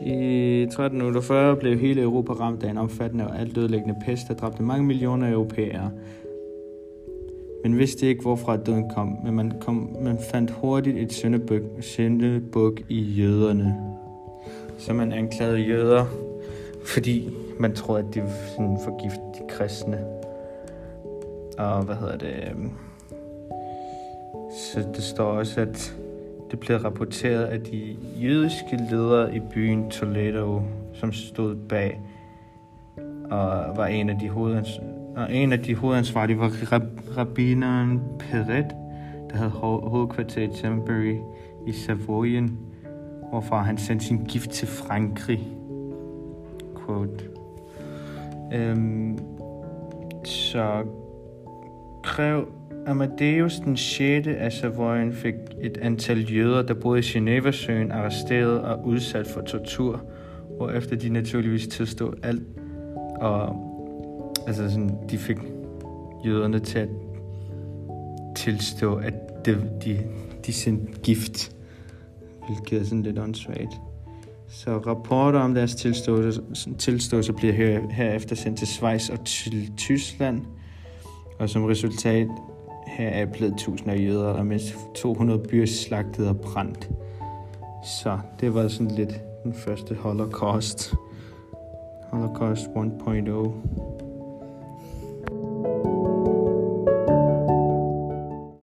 I 1348 blev hele Europa ramt af en omfattende og alt ødelæggende pest, der dræbte mange millioner europæere. Man vidste ikke, hvorfra døden kom, men man, kom, man fandt hurtigt et syndebuk, syndebuk i jøderne. Så man anklagede jøder, fordi man troede, at de sådan forgiftede de kristne. Og hvad hedder det? Så det står også, at det blev rapporteret af de jødiske ledere i byen Toledo, som stod bag og var en af de hovedans og en af de hovedansvarlige var rab- rabbineren Peret, der havde ho- hovedkvarter i Tembury i Savoyen, hvorfra han sendte sin gift til Frankrig. Quote. Øhm, så Grev Amadeus den 6. af Savoyen fik et antal jøder, der boede i Genevasøen, arresteret og udsat for tortur, hvorefter de naturligvis tilstod alt. Og altså sådan, de fik jøderne til at tilstå, at de, de, de sendte gift, hvilket er sådan lidt åndssvagt. Så rapporter om deres tilståelse, tilståelse bliver her, herefter sendt til Schweiz og til Tyskland, og som resultat heraf blev tusinder af jøder, og mindst 200 byer slagtet og brændt. Så det var sådan lidt den første holocaust. Holocaust 1.0.